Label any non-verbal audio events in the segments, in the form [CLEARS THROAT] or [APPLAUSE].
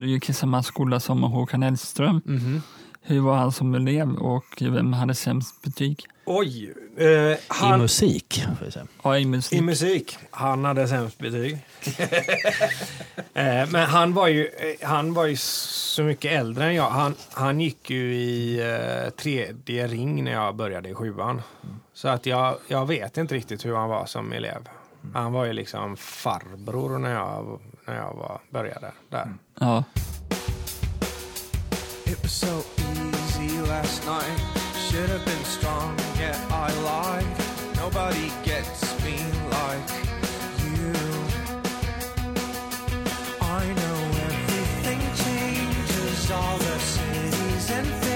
Du gick i samma skola som Håkan Hellström. Mhm. Hur var han som elev och vem hade sämst betyg? Oj! Eh, I han, musik, vi säga. Ja, i musik. I musik. Han hade sämst betyg. [LAUGHS] eh, men han var, ju, eh, han var ju så mycket äldre än jag. Han, han gick ju i eh, tredje ring när jag började i sjuan. Så att jag, jag vet inte riktigt hur han var som elev. Han var ju liksom farbror när jag, när jag var, började där. Mm. Ja. It was so easy last night. Should have been strong, yet I lied. Nobody gets me like you. I know everything changes, all the cities and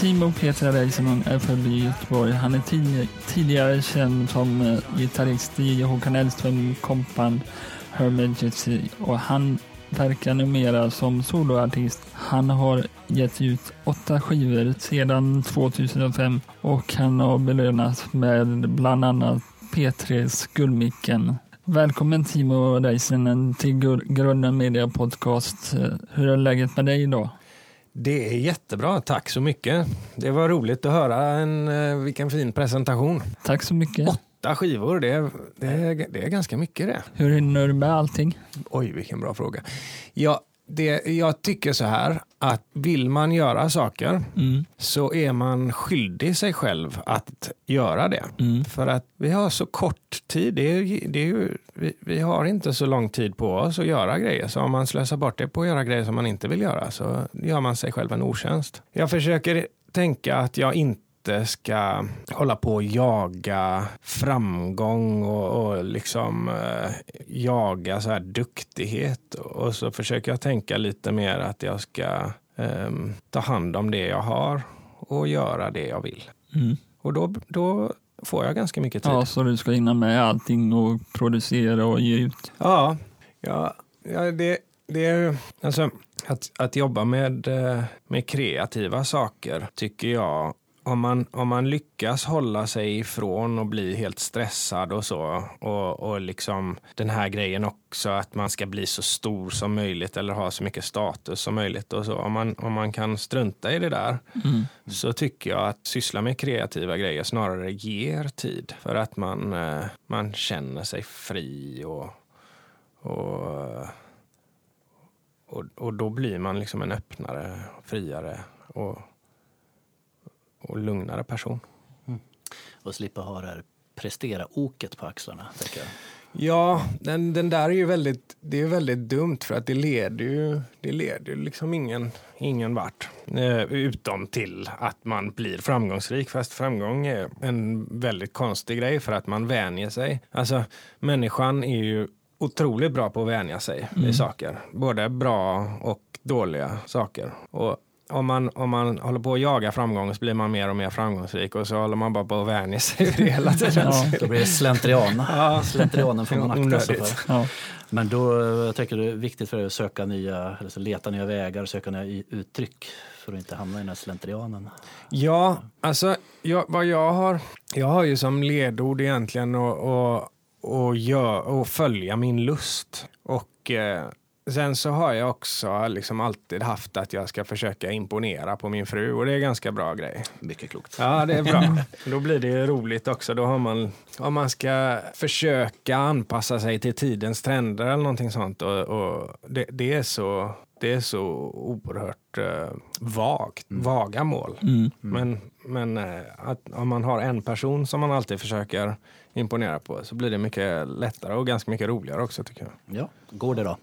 Timo Petra Reisman är född i Göteborg. Han är tid- tidigare känd som eh, gitarrist i Håkan Hellström kompan Her Majesty och han verkar numera som soloartist. Han har gett ut åtta skivor sedan 2005 och han har belönats med bland annat P3s Guldmicken. Välkommen Timo Räisänen till Grunden Media Podcast. Eh, hur är läget med dig idag? Det är jättebra, tack så mycket. Det var roligt att höra en, eh, vilken fin presentation. Tack så mycket. Åtta skivor, det är, det, är, det är ganska mycket det. Hur hinner du med allting? Oj, vilken bra fråga. Ja, det, jag tycker så här att vill man göra saker Mm. så är man skyldig sig själv att göra det. Mm. För att vi har så kort tid. Det är, det är ju, vi, vi har inte så lång tid på oss att göra grejer. Så om man slösar bort det på att göra grejer som man inte vill göra så gör man sig själv en otjänst. Jag försöker tänka att jag inte ska hålla på och jaga framgång och, och liksom eh, jaga så här duktighet. Och så försöker jag tänka lite mer att jag ska ehm, ta hand om det jag har och göra det jag vill. Mm. Och då, då får jag ganska mycket tid. Ja, så du ska hinna med allting och producera och ge ut. Ja, ja, ja det, det är alltså att, att jobba med, eh, med kreativa saker tycker jag om man, om man lyckas hålla sig ifrån och bli helt stressad och så och, och liksom den här grejen också att man ska bli så stor som möjligt eller ha så mycket status som möjligt och så. Om man, om man kan strunta i det där Mm. så tycker jag att syssla med kreativa grejer snarare ger tid för att man, eh, man känner sig fri och, och, och, och då blir man liksom en öppnare, friare och, och lugnare person. Och slippa ha det här prestera-oket på axlarna. Tänker jag. Ja, den, den där är ju väldigt, det är väldigt dumt för att det leder ju, det leder ju liksom ingen, ingen vart. Eh, utom till att man blir framgångsrik. Fast framgång är en väldigt konstig grej för att man vänjer sig. Alltså människan är ju otroligt bra på att vänja sig vid saker. Både bra och dåliga saker. Och om man, om man håller på att jaga framgång så blir man mer och mer framgångsrik och så håller man bara på att vänja sig vid [LAUGHS] det hela tiden. Ja. Då blir det slentrian. [LAUGHS] Ja. Slentrianen får man akta sig för. Ja. Men då jag tänker det är viktigt för dig att söka nya, alltså leta nya vägar, söka nya uttryck för att inte hamna i den här slentrianen. Ja, alltså jag, vad jag har, jag har ju som ledord egentligen att och, och gör, och följa min lust. Och eh, sen så har jag också liksom alltid haft att jag ska försöka imponera på min fru och det är ganska bra grej. Mycket klokt. Ja, det är bra. [LAUGHS] Då blir det roligt också. Då har man, om man ska försöka anpassa sig till tidens trender eller någonting sånt. Och, och det, det, är så, det är så oerhört eh, vagt, vaga mål. Mm. Men, men eh, att om man har en person som man alltid försöker imponera på så blir det mycket lättare och ganska mycket roligare också tycker jag. Ja, går det då?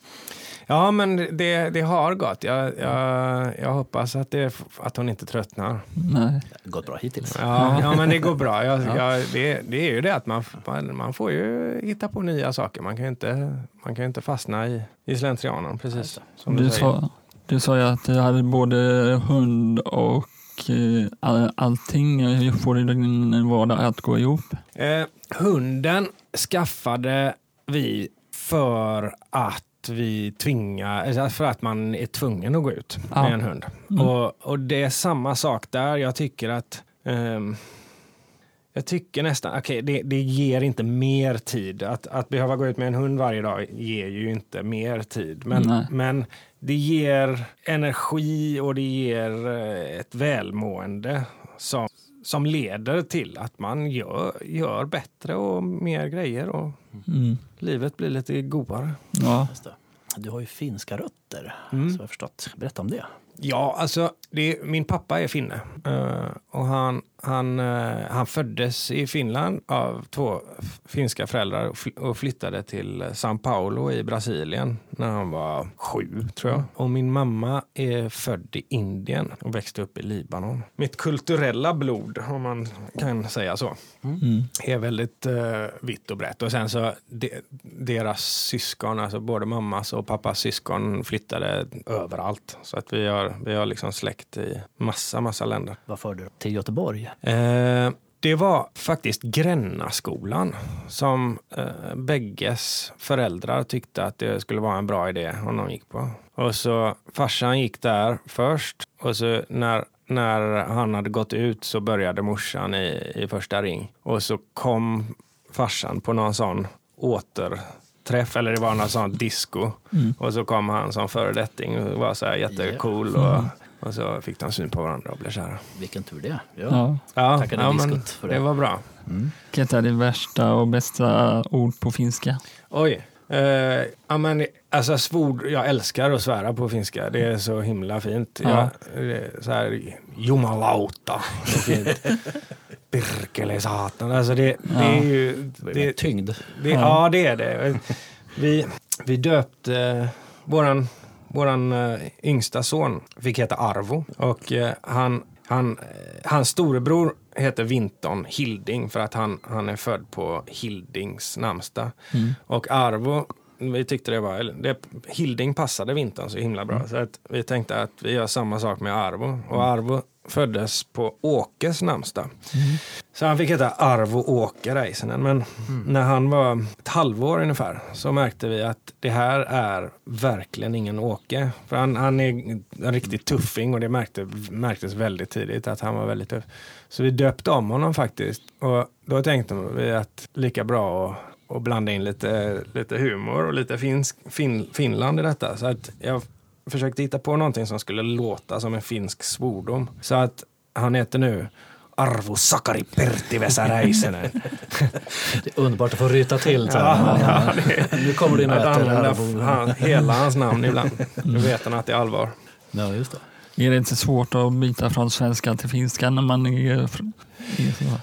Ja, men det, det har gått. Jag, jag, jag hoppas att, det, att hon inte tröttnar. Nej. Gått bra hittills. Ja, ja men det går bra. [LAUGHS] Jag, jag, det, det är ju det att man, man, får ju hitta på nya saker. Man kan ju inte, man kan ju inte fastna i, i slentrianen, precis som du, Du säger. sa, du sa ju att du hade både hund och eh, all, allting. Hur får du din vardag att gå ihop? Eh, hunden skaffade vi för att vi tvingar, alltså för att man är tvungen att gå ut Ja. med en hund. Mm. Och, och det är samma sak där. Jag tycker att ehm, Jag tycker nästan, okej det, det ger inte mer tid. Att, att behöva gå ut med en hund varje dag ger ju inte mer tid. Men, Nej. men det ger energi och det ger eh, ett välmående som, som leder till att man gör, gör bättre och mer grejer och Mm. livet blir lite godare. Ja. Du har ju finska rötter, Mm. så jag har förstått. Berätta om det. Ja, alltså det, min pappa är finne Eh, och han, han, eh, han föddes i Finland av två finska föräldrar och, fly- och flyttade till São Paulo i Brasilien när han var sju, tror jag. Och min mamma är född i Indien och växte upp i Libanon. Mitt kulturella blod, om man kan säga så, Mm. är väldigt eh, vitt och brett. Och sen så de, deras syskon, alltså både mammas och pappas syskon flyttade överallt. Så att vi har, vi har liksom släkt i massa, massa länder. Vad förde du till Göteborg? Eh, det var faktiskt Grännaskolan som eh, bägges föräldrar tyckte att det skulle vara en bra idé om de gick på. Och så farsan gick där först och så när, när han hade gått ut så började morsan i, i första ring. Och så kom farsan på någon sån återträff, eller det var någon sån disco. Mm. Och så kom han som föredetting och var så här jättecool. Och, och så fick de syn på varandra och blev kära. Vilken tur det. Ja. Ja. Ja, ja men diskot för det. det var bra. Vilket är det värsta och bästa ord på finska? Oj. Eh, ja, men, alltså, svord, jag älskar att svära på finska. Det är så himla fint. Ja. Jag, det är så här, jumalauta. Är [LAUGHS] satan. Alltså det, det är Ja. ju... Det är Det, tyngd. det, Ja. ja. det är det. Vi, vi döpte eh, våran, våran eh, yngsta son, fick heta Arvo. Och eh, han, han, eh, hans storebror heter Vinton Hilding för att han, han är född på Hildings namnsdag. Mm. Och Arvo, vi tyckte det var, det, Hilding passade Vinton så himla bra. Så att vi tänkte att vi gör samma sak med Arvo. Och Arvo föddes på Åkes namnsdag. Så han fick heta Arvo Åke Räisänen. Men när han var ett halvår ungefär så märkte vi att det här är verkligen ingen Åke. För han, han är en riktig tuffing och det märkte, märktes väldigt tidigt att han var väldigt tuff. Så vi döpte om honom faktiskt. Och då tänkte vi att lika bra att och blanda in lite, lite humor och lite finsk, fin, Finland i detta. Så att jag försökte hitta på någonting som skulle låta som en finsk svordom. Så att han heter nu Arvo Sakari Pertti Vesäräisänen. [LAUGHS] Det är underbart att få ryta till. Ja, ja, nu kommer din äter här. använda han, hela hans namn [LAUGHS] ibland. Då vet han att det är allvar. Ja, just det. Är det inte svårt att byta från svenska till finska när man är... är så?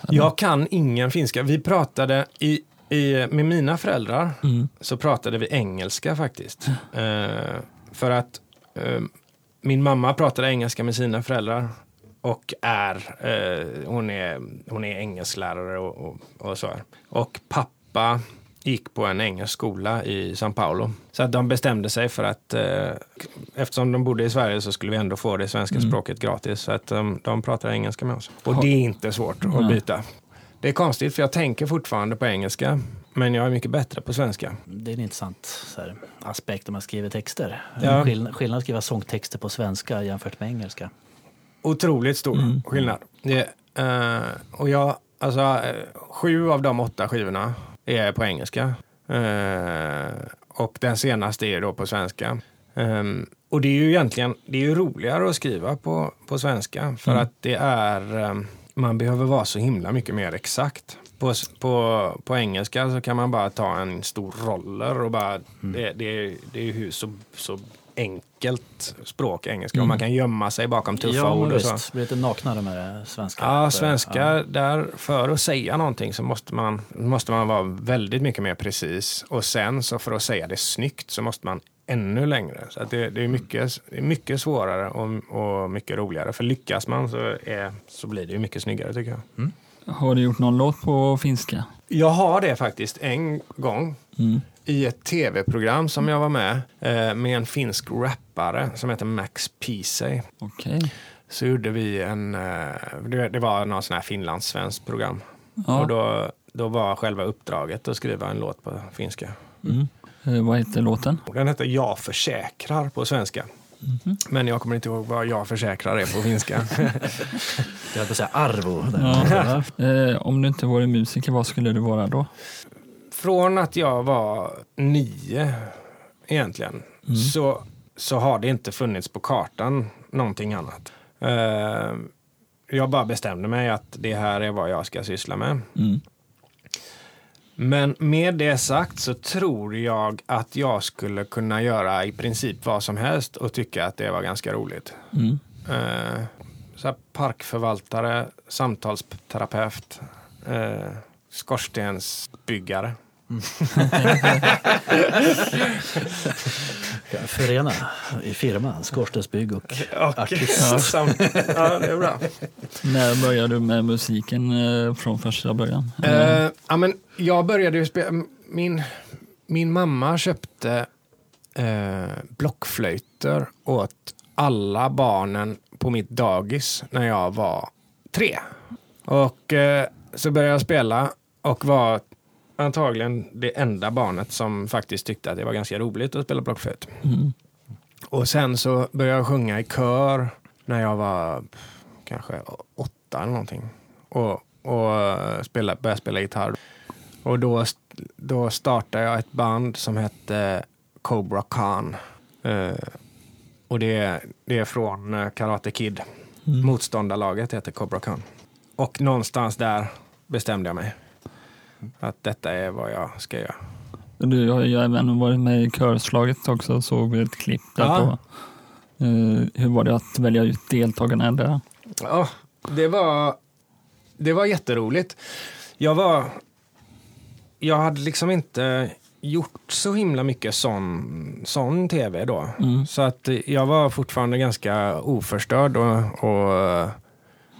Jag kan ingen finska. Vi pratade i, i, med mina föräldrar Mm. så pratade vi engelska faktiskt. Eh, för att min mamma pratade engelska med sina föräldrar och är, eh, hon är, hon är engelsklärare och, och, och så här. Och pappa gick på en engelsk skola i São Paulo. Så att de bestämde sig för att eh, eftersom de bodde i Sverige så skulle vi ändå få det svenska Mm. språket gratis. Så att de, de pratar engelska med oss. Och det är inte svårt att byta. Det är konstigt för jag tänker fortfarande på engelska. Men jag är mycket bättre på svenska. Det är en intressant här, aspekt om man skriver texter. Ja. Skill- skillnad att skriva sångtexter på svenska jämfört med engelska. Otroligt stor Mm. skillnad. Det, eh, och jag, alltså, eh, sju av de åtta skivorna är på engelska. Eh, och den senaste är då på svenska. Ehm, och det är ju egentligen det är ju roligare att skriva på, på svenska för Mm. att det är ehm, man behöver vara så himla mycket mer exakt. På, på, på engelska så kan man bara ta en stor roller och bara det, det, det är ju så, så enkelt språk engelska och Mm. man kan gömma sig bakom tuffa ja, ord och så. Det blir lite naknare med svenska. Ja, svenska, ja. där för att säga någonting så måste man, måste man vara väldigt mycket mer precis. Och sen så för att säga det snyggt så måste man ännu längre. Så att det, det, är mycket, det är mycket svårare och, och mycket roligare. För lyckas man så, är, så blir det ju mycket snyggare tycker jag. Har du gjort någon låt på finska? Jag har det faktiskt en gång Mm. i ett tv-program som jag var med eh, med en finsk rappare som heter Max Peasey. Okej. Så gjorde vi en, eh, det, var någon sån här finlandssvenskt program. Ja. Och då, då var själva uppdraget att skriva en låt på finska. Mm. Eh, vad heter låten? Den heter Jag försäkrar på svenska. Men jag kommer inte ihåg vad jag försäkrar är på finska. [LAUGHS] Jag höll på att säga arvo. Där. Ja. Eh, om du inte vore musiker, vad skulle du vara då? Från att jag var nio egentligen så, så har det inte funnits på kartan någonting annat. Eh, jag bara bestämde mig att det här är vad jag ska syssla med. Mm. Men med det sagt så tror jag att jag skulle kunna göra i princip vad som helst och tycka att det var ganska roligt. Mm. Eh, så parkförvaltare, samtalsterapeut, eh, skorstensbyggare. [LAUGHS] Förena i firman, skorstensbygg och artist. [LAUGHS] Ja, det är bra. När började du med musiken eh, från första början? Eh, ja, men jag började ju spela, min, min mamma köpte eh, blockflöjter åt alla barnen på mitt dagis när jag var tre. Och eh, så började jag spela och var antagligen det enda barnet som faktiskt tyckte att det var ganska roligt att spela blockflöjt. Mm. Och sen så började jag sjunga i kör när jag var kanske åtta eller någonting. Och, och eh, spela, började spela gitarr. Och då, då startade jag ett band som hette Cobra Khan. Eh, och det, är- det är från eh, Karate Kid. Mm. Motståndarlaget heter Cobra Khan. Och någonstans där bestämde jag mig. Att detta är vad jag ska göra. Du har ju även varit med i körslaget också, såg ett klipp där Ja. på. Eh, hur var det att välja ut deltagarna där? Ja, det var, det var jätteroligt. Jag var... Jag hade liksom inte gjort så himla mycket sån, sån tv då. Mm. Så att jag var fortfarande ganska oförstörd och, och,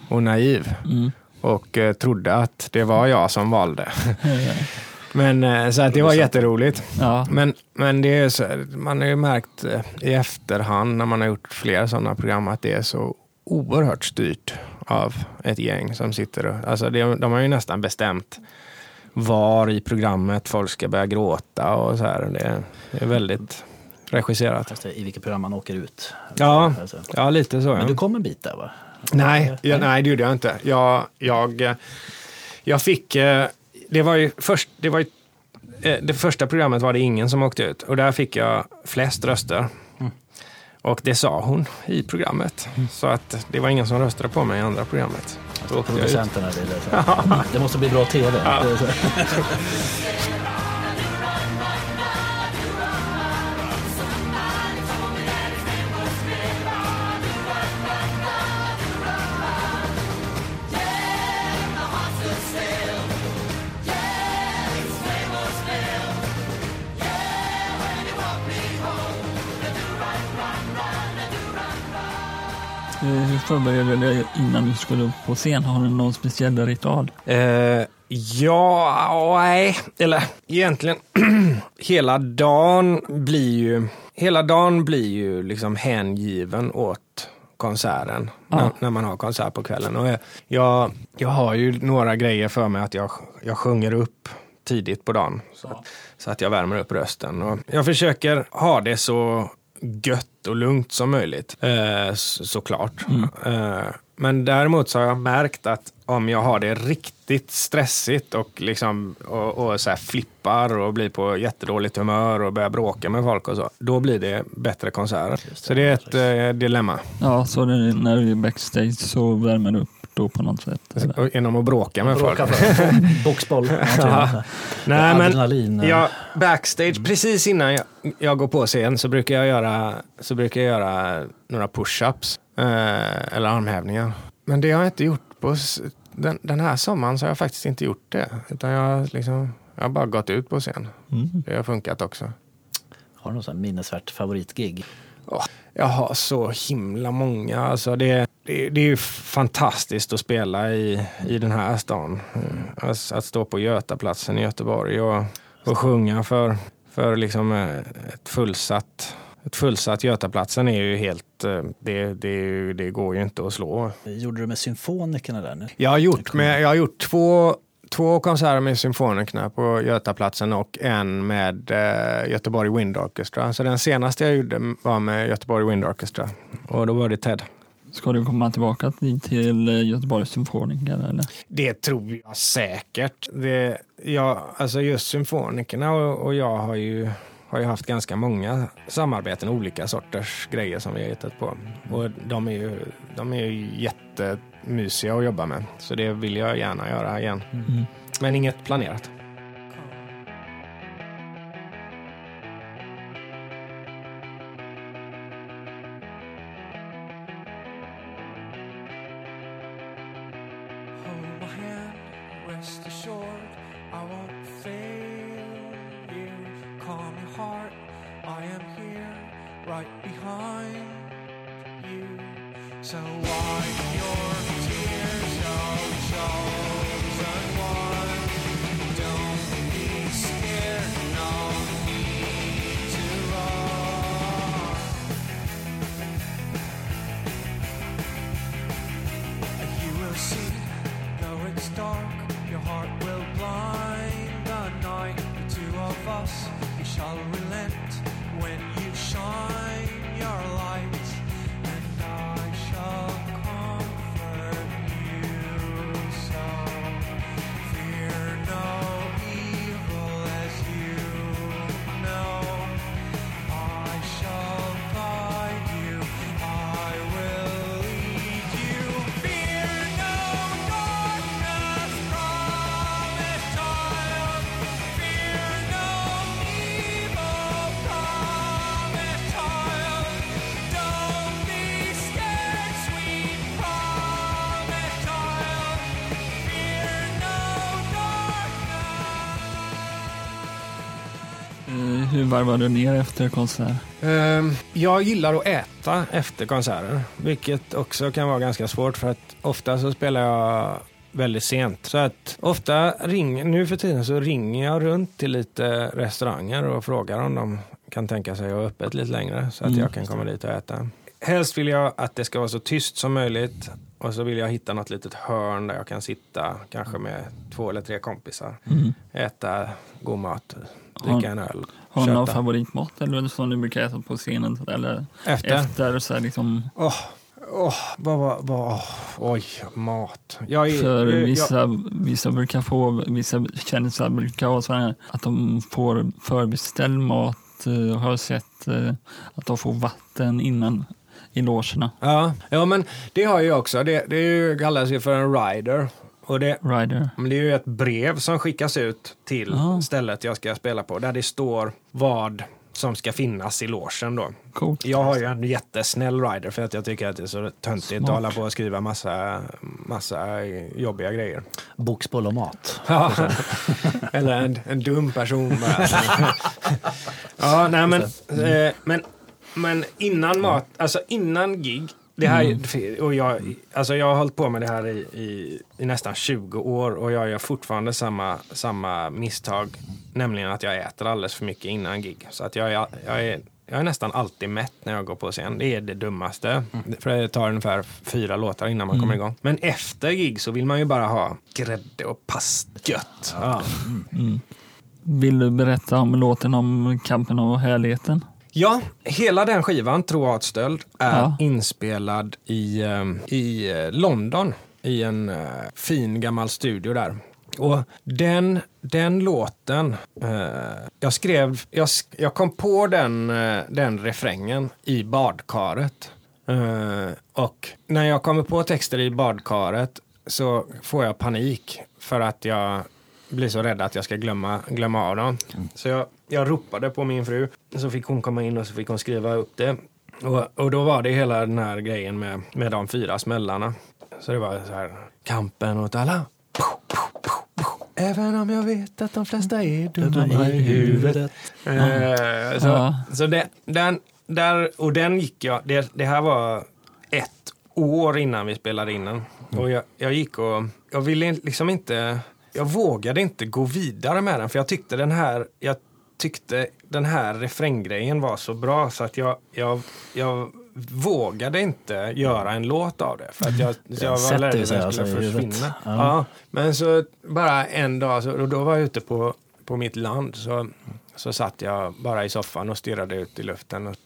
och naiv. Mm. Och eh, trodde att det var jag som valde. [LAUGHS] Men eh, så att det var jätteroligt. Ja, Men, men det är så, man har ju märkt eh, i efterhand när man har gjort flera sådana program att det är så oerhört styrt av ett gäng som sitter och... Alltså det, de har ju nästan bestämt var i programmet folk ska börja gråta och så här. Det, det är väldigt regisserat. I vilket program man åker ut. Ja. Alltså. Ja, lite så. Men Ja. du kom en bit där va? Nej, ja, nej, det gjorde jag inte. Jag, jag, jag fick... eh, Det var ju först... Det, var ju, eh, det första programmet var det ingen som åkte ut och där fick jag flest röster. Och det sa hon i programmet. Så att det var ingen som röstade på mig i andra programmet. Då åkte jag ut. Producenterna ville "Mm, Det måste bli bra tv. Det [LAUGHS] förberedde dig innan du skulle upp på scen? Har du någon speciell ritual? Eh, ja, nej. Eller egentligen, [CLEARS THROAT] hela dagen blir ju, hela dagen blir ju liksom hängiven åt konserten. Ja. När, när man har konsert på kvällen. Och jag- jag, jag har ju några grejer för mig att jag, jag sjunger upp tidigt på dagen. Så att, så att jag värmer upp rösten. Och jag försöker ha det så gött och lugnt som möjligt. Eh, så, såklart. Eh, men däremot så har jag märkt att om jag har det riktigt stressigt och, liksom, och, och så flippar och blir på jättedåligt humör och börjar bråka med folk och så, då blir det bättre konserter. Så det är ett eh, dilemma. Ja, så det, när du är backstage så värmer du upp då på något sätt? eller? Genom att bråka med folk. För [LAUGHS] boxboll. Nej, men Adrenalin. eh, jag, backstage, precis innan jag, jag går på scen så brukar jag göra, så brukar jag göra några push-ups eh, eller armhävningar. Men det har jag inte gjort på den, den här sommaren så har jag faktiskt inte gjort det. Utan jag, har liksom, jag har bara gått ut på scen. Mm. Det har funkat också. Har du något minnesvärt favoritgig? Åh, jag har så himla många. Alltså det, det, det är ju fantastiskt att spela i, i den här stan. Alltså att stå på Götaplatsen i Göteborg och, och sjunga för, för liksom eh, ett fullsatt ett fullsatt Götaplatsen är ju helt, eh, det, det, det går ju inte att slå. Gjorde du med symfonikerna där nu? Jag har gjort, med, jag har gjort två, två konserter med symfonikerna på Götaplatsen och en med eh, Göteborg Wind Orchestra. Så den senaste jag gjorde var med Göteborg Wind Orchestra och då var det Ted. Ska du komma tillbaka till- eh, Göteborgs symfoniker? Eller? Det tror jag säkert. Det, ja, alltså just symfonikerna och, och jag har ju, har ju haft ganska många samarbeten, olika sorters grejer som vi har hittat på. Och de är ju, de är ju jättemysiga att jobba med. Så det vill jag gärna göra igen. Mm. Men inget planerat. Varvar du ner efter konsert? Ehm, Jag gillar att äta efter konserter, vilket också kan vara ganska svårt för att ofta så spelar jag väldigt sent. Så att ofta ringer, nu för tiden så ringer jag runt till lite restauranger och frågar om de kan tänka sig att ha öppet lite längre så att Mm. jag kan komma dit och äta. Helst vill jag att det ska vara så tyst som möjligt och så vill jag hitta något litet hörn där jag kan sitta kanske med två eller tre kompisar. Mm. Äta god mat, dricka en öl, Har du någon favoritmat eller som du brukar äta på scenen? Eller Efter? efter så här liksom, Åh, åh, vad, vad, vad, oj, mat. Jag är, för jag, vissa, vissa brukar få, vissa kändisar brukar ha så här att de får förbeställd mat. eh, Har jag sett eh, att de får vatten innan i logerna. ja, ja, men det har jag också. Det, det kallas ju för en rider. Och det, Rider. det är ju ett brev som skickas ut till Ja. stället jag ska spela på, där det står vad som ska finnas i logen då. Coolt. Jag har ju en jättesnäll rider för att jag tycker att det är så töntigt Smart. att hålla på och skriva massa, massa jobbiga grejer. Boxboll och mat. Ja. [LAUGHS] Eller en, en dum person bara. [LAUGHS] ja, nej men, eh, men, men innan mat, alltså innan gig. Det här, och jag, alltså jag har hållit på med det här i, i, i nästan 20 år och jag gör fortfarande samma, samma misstag. Nämligen att jag äter alldeles för mycket innan gig. Så att jag, är, jag, är, jag är nästan alltid mätt när jag går på scen. Det är det dummaste. För det tar ungefär fyra låtar innan man kommer igång. Men efter gig så vill man ju bara ha grädde och pastgött. Ja. Vill du berätta om låten om kampen och härligheten? Ja, hela den skivan, Troatstöld, är Ja. inspelad i, eh, i eh, London. I en eh, fin gammal studio där. Och den, den låten, eh, jag skrev, jag, jag kom på den, eh, den refrängen i badkaret. Eh, och när jag kommer på texter i badkaret så får jag panik för att jag blir så rädd att jag ska glömma, glömma av dem. Så jag, jag ropade på min fru, så fick hon komma in och så fick hon skriva upp det. Och, och då var det hela den här grejen med, med de fyra smällarna. Så det var så här, kampen åt alla. Även om jag vet att de flesta är dumma i huvudet. Eh, så Ja. så det, den, där, och den gick jag, det, det här var ett år innan vi spelade in den. Och jag, jag gick och, jag ville liksom inte, jag vågade inte gå vidare med den för jag tyckte den här, jag tyckte den här refränggrejen var så bra så att jag, jag, jag vågade inte göra en låt av det. För att jag, jag var rädd att sig den alltså skulle försvinna. Ja. Ja. men så bara en dag, så, och då var jag ute på, på mitt land. Så, så satt jag bara i soffan och stirrade ut i luften. Och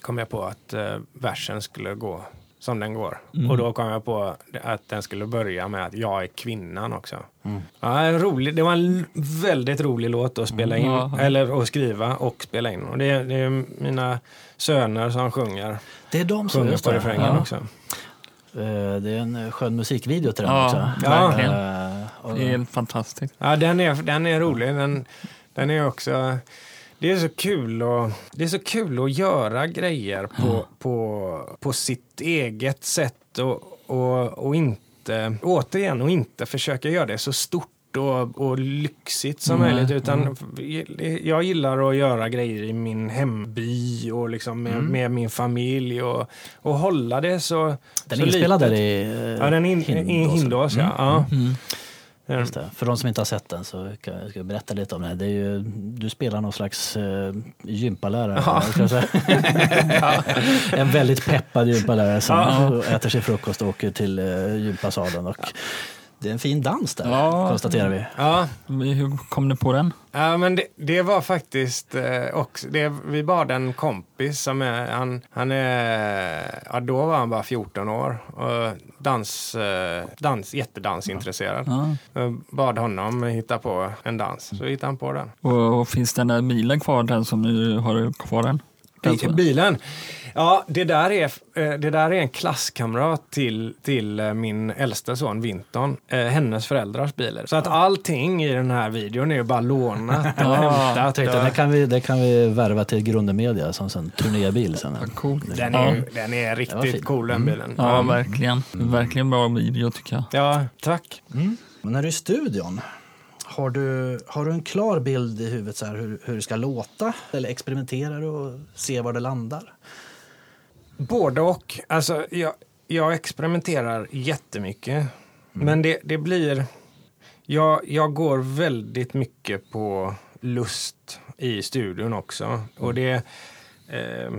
kom jag på att eh, versen skulle gå som den går. Mm. Och då kom jag på att den skulle börja med att jag är kvinnan också. Mm. Ja, rolig, det var en väldigt rolig låt att spela in, Ja. eller att skriva och spela in. Och det, är, det är mina söner som sjunger, Det är de som sjunger på det. refrängen Ja. också. Eh, Det är en eh, skön musikvideo till den Ja, också. verkligen. Eh, och- Det är fantastiskt. Ja, den är, den är rolig. Den, den är också... Det är så kul att, det är så kul att göra grejer på, på, på sitt eget sätt och, och, och inte, återigen, och inte försöka göra det så stort och, och lyxigt som Nej, möjligt. Utan jag gillar att göra grejer i min hemby och liksom med, med min familj och, och hålla det så Den så är inspelad där i eh, Ja, den in, i Hindås. Hindås, ja. ja. Mm. Just det. För de som inte har sett den så ska jag berätta lite om det. det är ju, du spelar någon slags uh, gympalärare. Ja. Säga. [LAUGHS] [LAUGHS] en väldigt peppad gympalärare som Ja. äter sig frukost och åker till uh, gympasalen. Och det är en fin dans där, Ja. konstaterar vi. ja. Hur kom du på den? Ja, men det, det var faktiskt eh, också, det, vi bad en kompis som är, han, han är, ja då var han bara 14 år och dans, eh, dans, jättedansintresserad. Ja. Jag bad honom hitta på en dans, så hittade han på den. Och, och finns den där bilen kvar, den som du har kvar den? Den bilen? Ja, det där är, eh, det där är en klasskamrat till, till eh, min äldsta son Vinton, eh, hennes föräldrars bil. Så att allting i den här videon är ju bara lånat och [LAUGHS] Ja, hämtat. tänkte, det, kan vi, det kan vi värva till Grunde Media som sen turnébil. Sen. Vad coolt. Den ja. är, ju- den är riktigt cool den bilen. ja, verkligen. Verkligen bra video tycker jag. Ja, tack. Men när du är i studion, har du, har du en klar bild i huvudet så här, hur, hur det ska låta? Eller experimenterar du och ser var det landar? Både och. Alltså, jag, jag experimenterar jättemycket. Men det, det blir... Jag, jag går väldigt mycket på lust i studion också. Och det... Eh,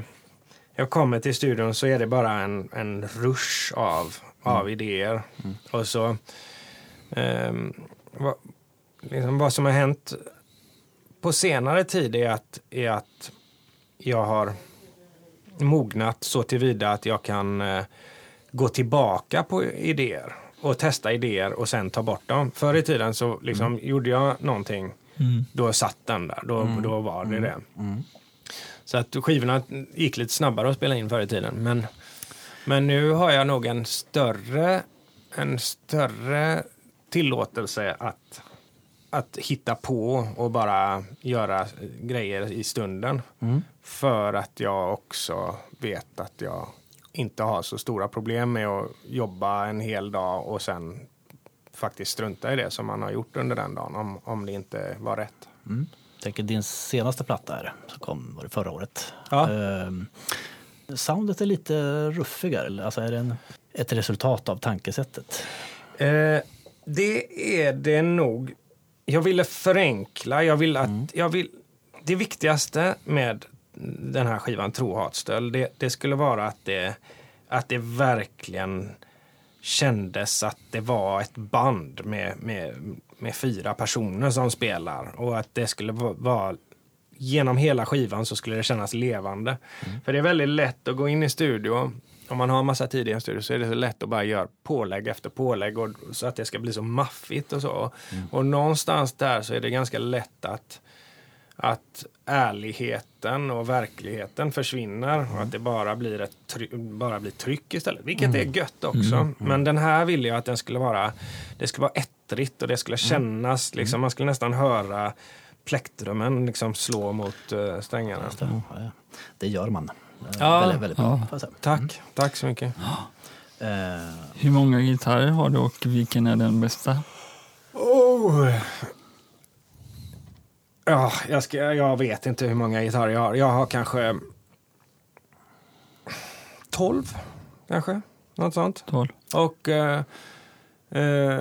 jag kommer till studion så är det bara en, en rush av, av idéer. Och så... vad, liksom vad som har hänt på senare tid är att, är att jag har mognat så tillvida att jag kan eh, gå tillbaka på idéer och testa idéer och sen ta bort dem. Förr i tiden så liksom gjorde jag någonting, Mm. då satt den där. Då, då var det det. Mm. Så att skivorna gick lite snabbare att spela in förr i tiden. Men, men nu har jag nog en större, en större tillåtelse att, att hitta på och bara göra grejer i stunden. Mm. För att jag också vet att jag inte har så stora problem med att jobba en hel dag och sen faktiskt strunta i det som man har gjort under den dagen om, om det inte var rätt. Mm. Jag tänker din senaste platta här, som kom var det förra året. Ja. Ehm, soundet är lite ruffigare. Alltså är det en, ett resultat av tankesättet? Eh, det är det nog. Jag ville förenkla. Jag vill att, jag vill, det viktigaste med den här skivan Tro, hat, stöld, det, det skulle vara att det, att det verkligen kändes att det var ett band med, med, med fyra personer som spelar och att det skulle va- vara genom hela skivan så skulle det kännas levande. För det är väldigt lätt att gå in i studio. Om man har massa tid i en studio så är det så lätt att bara göra pålägg efter pålägg och, så att det ska bli så maffigt och så. Och någonstans där så är det ganska lätt att, att ärligheten och verkligheten försvinner och att det bara blir, ett try- bara blir tryck istället. Vilket är gött också. Men den här ville jag att den skulle vara, det skulle vara ettrigt och det skulle kännas, liksom, man skulle nästan höra plektrumen liksom slå mot uh, strängarna. Det gör man. Eh, Ja. Väldigt, väldigt bra. Ja. jag säga. Tack, tack så mycket. Eh, Hur många gitarrer har du och vilken är den bästa? Oh. Ja, jag, ska, jag vet inte hur många gitarrer jag har. Jag har kanske 12, kanske. Något sånt. 12. Och... eh, eh,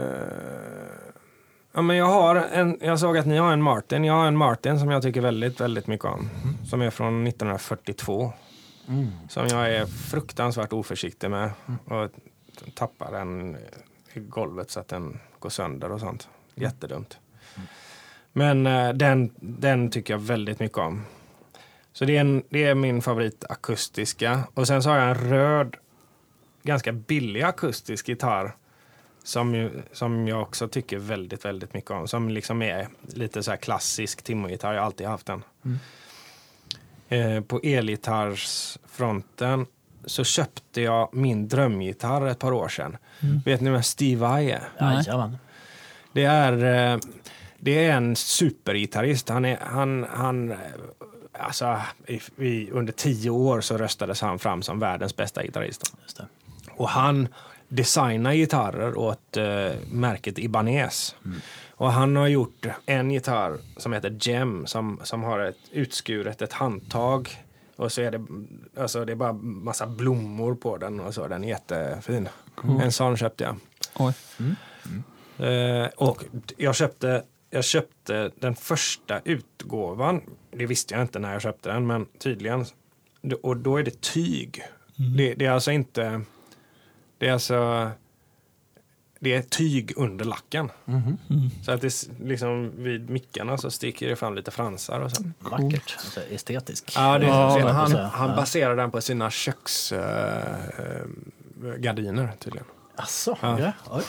ja, men jag, har en, jag såg att ni har en Martin. Jag har en Martin som jag tycker väldigt, väldigt mycket om. Som är från 1942. Som jag är fruktansvärt oförsiktig med. Och tappar den i golvet så att den går sönder och sånt. Jättedumt. Men eh, den, den tycker jag väldigt mycket om. Så det är, en, det är min favorit akustiska. Och sen så har jag en röd, ganska billig akustisk gitarr. Som, ju, som jag också tycker väldigt, väldigt mycket om. Som liksom är lite så här klassisk Timo-gitarr. Jag har alltid haft den. Eh, på elgitarrsfronten så köpte jag min drömgitarr ett par år sedan. Vet ni vem Steve Vai är? Nej. Jajamän. Det är, eh, det är en supergitarrist. Han är, han, han, eh, alltså, i, i, under tio år så röstades han fram som världens bästa gitarrist. Just det. Och han designar gitarrer åt eh, märket Ibanez. Och han har gjort en gitarr som heter Gem som, som har ett utskuret ett handtag. Och så är det, alltså det är bara massa blommor på den och så. Den är jättefin. En sån köpte jag. Oj. Eh, och jag köpte, jag köpte den första utgåvan. Det visste jag inte när jag köpte den, men tydligen. Och då är det tyg. Det, det är alltså inte... Det är alltså... Det är tyg under lacken. Så att det liksom vid mickarna så sticker det fram lite fransar och så. Vackert. Alltså, estetisk. Ja, det är, Ja, han, han baserar den på sina köksgardiner äh, gardiner, tydligen. Asså, Ja. ja. [LAUGHS]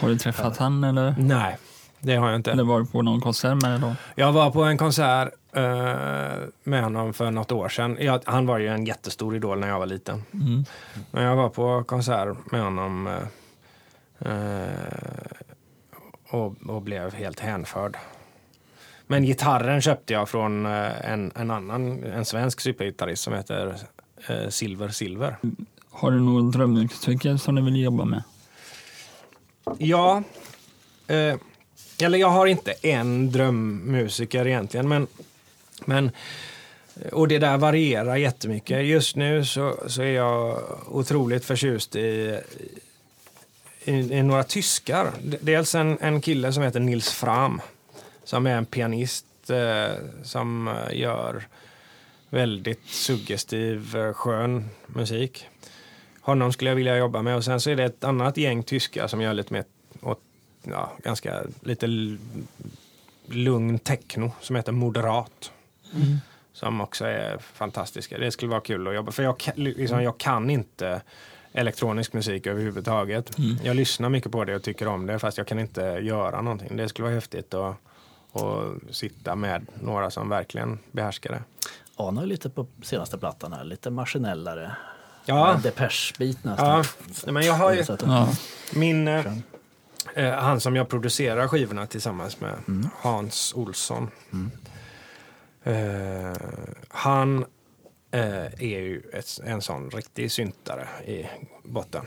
Har du träffat han eller? Nej, det har jag inte. Eller varit på någon konsert med då? Jag var på en konsert eh, med honom för något år sedan. Jag, han var ju en jättestor idol när jag var liten. Mm. Men jag var på konsert med honom eh, eh, och, och blev helt hänförd. Men gitarren köpte jag från eh, en, en annan, en svensk supergitarrist som heter eh, Silver Silver. Har du något drömyrkesyrke som du vill jobba med? Ja, eh, eller jag har inte en drömmusiker egentligen, men, men och det där varierar jättemycket. Just nu så, så är jag otroligt förtjust i, i, i några tyskar. Dels en, en kille som heter Nils Fram, som är en pianist eh, som eh, gör väldigt suggestiv, eh, skön musik. Honom skulle jag vilja jobba med. Och sen så är det ett annat gäng tyskar som gör lite mer åt, ja, ganska lite lugn techno som heter Moderat. Som också är fantastiska. Det skulle vara kul att jobba. För jag, liksom, jag kan inte elektronisk musik överhuvudtaget. Jag lyssnar mycket på det och tycker om det fast jag kan inte göra någonting. Det skulle vara häftigt att, att sitta med några som verkligen behärskar det. Anar lite på senaste plattan här, lite maskinellare. Ja. Depeche-bit Ja, nästan. nej, men jag har ju Ja. min, eh, eh, han som jag producerar skivorna tillsammans med, Hans Olsson. Eh, han är ju ett, en sån riktig syntare i botten.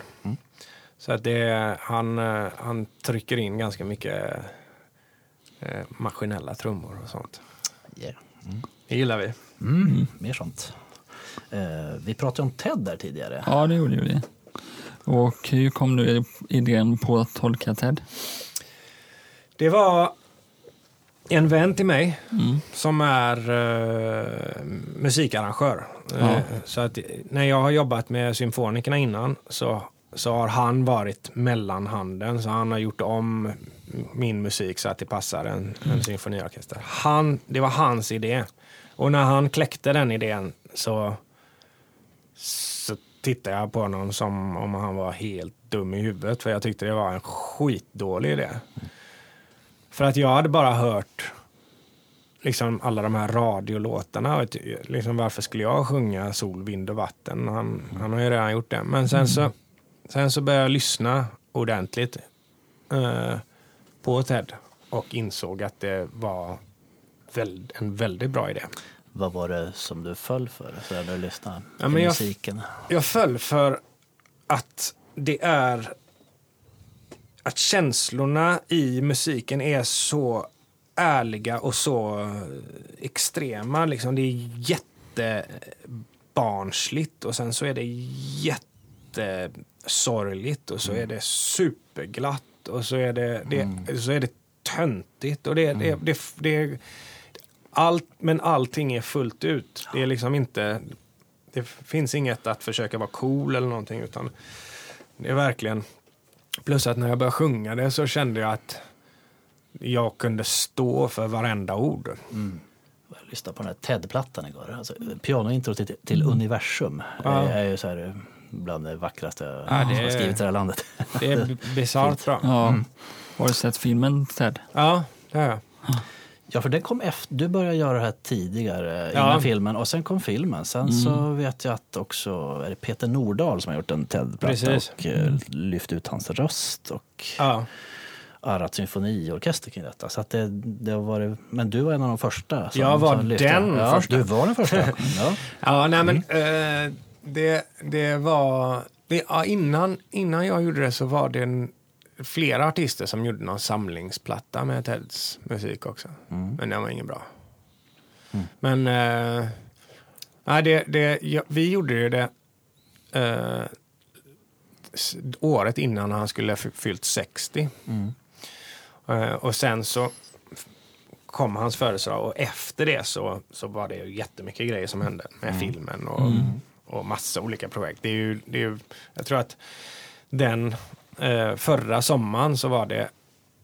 Så att det, han, eh, han trycker in ganska mycket eh, maskinella trummor och sånt. Yeah. Det gillar vi. Mm, mer sånt. Eh, vi pratade om Ted där tidigare. ja, det gjorde vi. Och hur kom du idén på att tolka Ted? Det var en vän till mig som är eh, musikarrangör. Eh, så att när jag har jobbat med symfonikerna innan så, så har han varit mellanhanden. Så han har gjort om min musik så att det passar en, en symfoniorkester. Han, det var hans idé. Och när han kläckte den idén så, så tittade jag på honom som om han var helt dum i huvudet. För jag tyckte det var en skitdålig idé. För att jag hade bara hört liksom alla de här radiolåtarna. Och liksom, varför skulle jag sjunga Sol, vind och vatten? Han, han har ju redan gjort det. Men sen så, sen så började jag lyssna ordentligt eh, på Ted och insåg att det var väl, en väldigt bra idé. Vad var det som du föll för när du lyssnade Ja, men jag- musiken? Jag föll för att det är att känslorna i musiken är så ärliga och så extrema. Liksom. Det är jättebarnsligt och sen så är det jättesorgligt och så är det superglatt och så är det, det, så är det töntigt. Och det, det, det, det, allt, men allting är fullt ut. Det är liksom inte det finns inget att försöka vara cool eller någonting utan det är verkligen plus att när jag började sjunga det så kände jag att jag kunde stå för varenda ord. Jag lyssnade på den här TED-plattan igår. Alltså, pianointro till, till Universum Ja. Det är ju så här, bland det vackraste Ja, det som har skrivits i det här landet. Det är [LAUGHS] bisarrt bra. Ja. Har du sett filmen Ted? Ja, det har jag. Ja, för den kom efter. Du började göra det här tidigare, Ja. innan filmen. Och sen kom filmen. Sen så vet jag att också är det Peter Nordahl som har gjort en TED-platta och eh, lyft ut hans röst och Ja. arrat symfoniorkester kring detta. Så att det, det har varit, men du var en av de första. Som, Jag var som den ja, första. Du var den första. [LAUGHS] ja. Ja, nej men eh, det, det var... Det, ja, innan, innan jag gjorde det så var det en, flera artister som gjorde någon samlingsplatta med Teds musik också. Men den var ingen bra. Men eh, nej, det, det, ja, vi gjorde ju det eh, året innan han skulle ha fyllt 60. Eh, och sen så kom hans födelsedag och efter det så, så var det ju jättemycket grejer som hände med filmen och, och massa olika projekt. Det är ju, det är ju, jag tror att den förra sommaren så var det